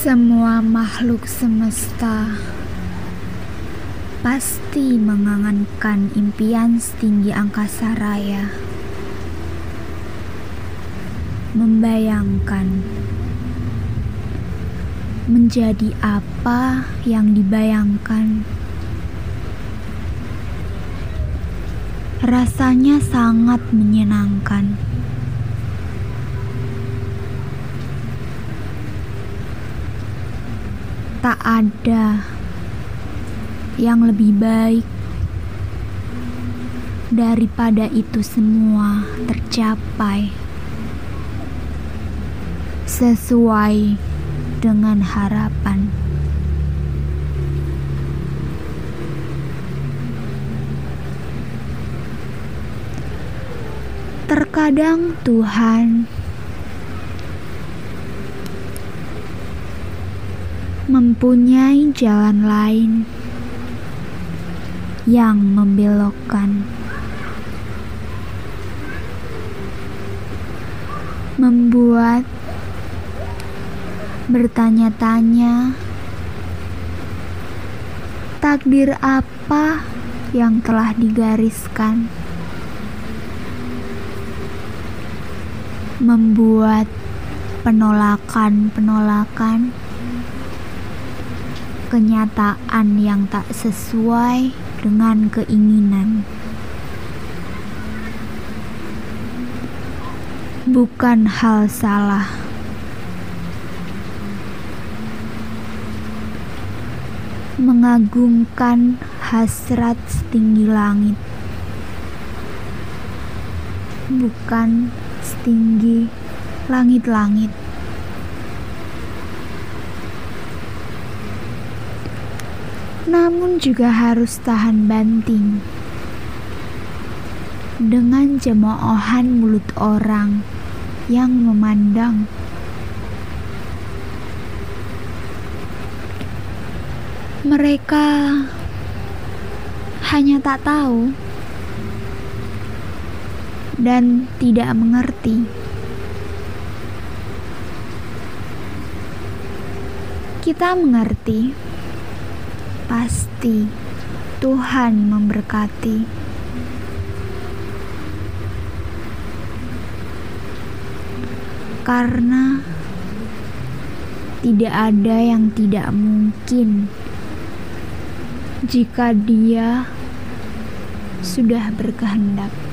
Semua makhluk semesta pasti mengangankan impian setinggi angkasa raya. Membayangkan menjadi apa yang dibayangkan. Rasanya sangat menyenangkan. Tak ada yang lebih baik daripada itu semua tercapai sesuai dengan harapan. Terkadang Tuhan mempunyai jalan lain yang membelokkan, membuat bertanya-tanya takdir apa yang telah digariskan, membuat penolakan-penolakan kenyataan yang tak sesuai dengan keinginan. Bukan hal salah. Mengagungkan hasrat setinggi langit. Bukan setinggi langit-langit. Namun juga harus tahan banting dengan cemoohan mulut orang yang memandang. Mereka hanya tak tahu dan tidak mengerti. Kita mengerti pasti Tuhan memberkati. Karena tidak ada yang tidak mungkin jika Dia sudah berkehendak.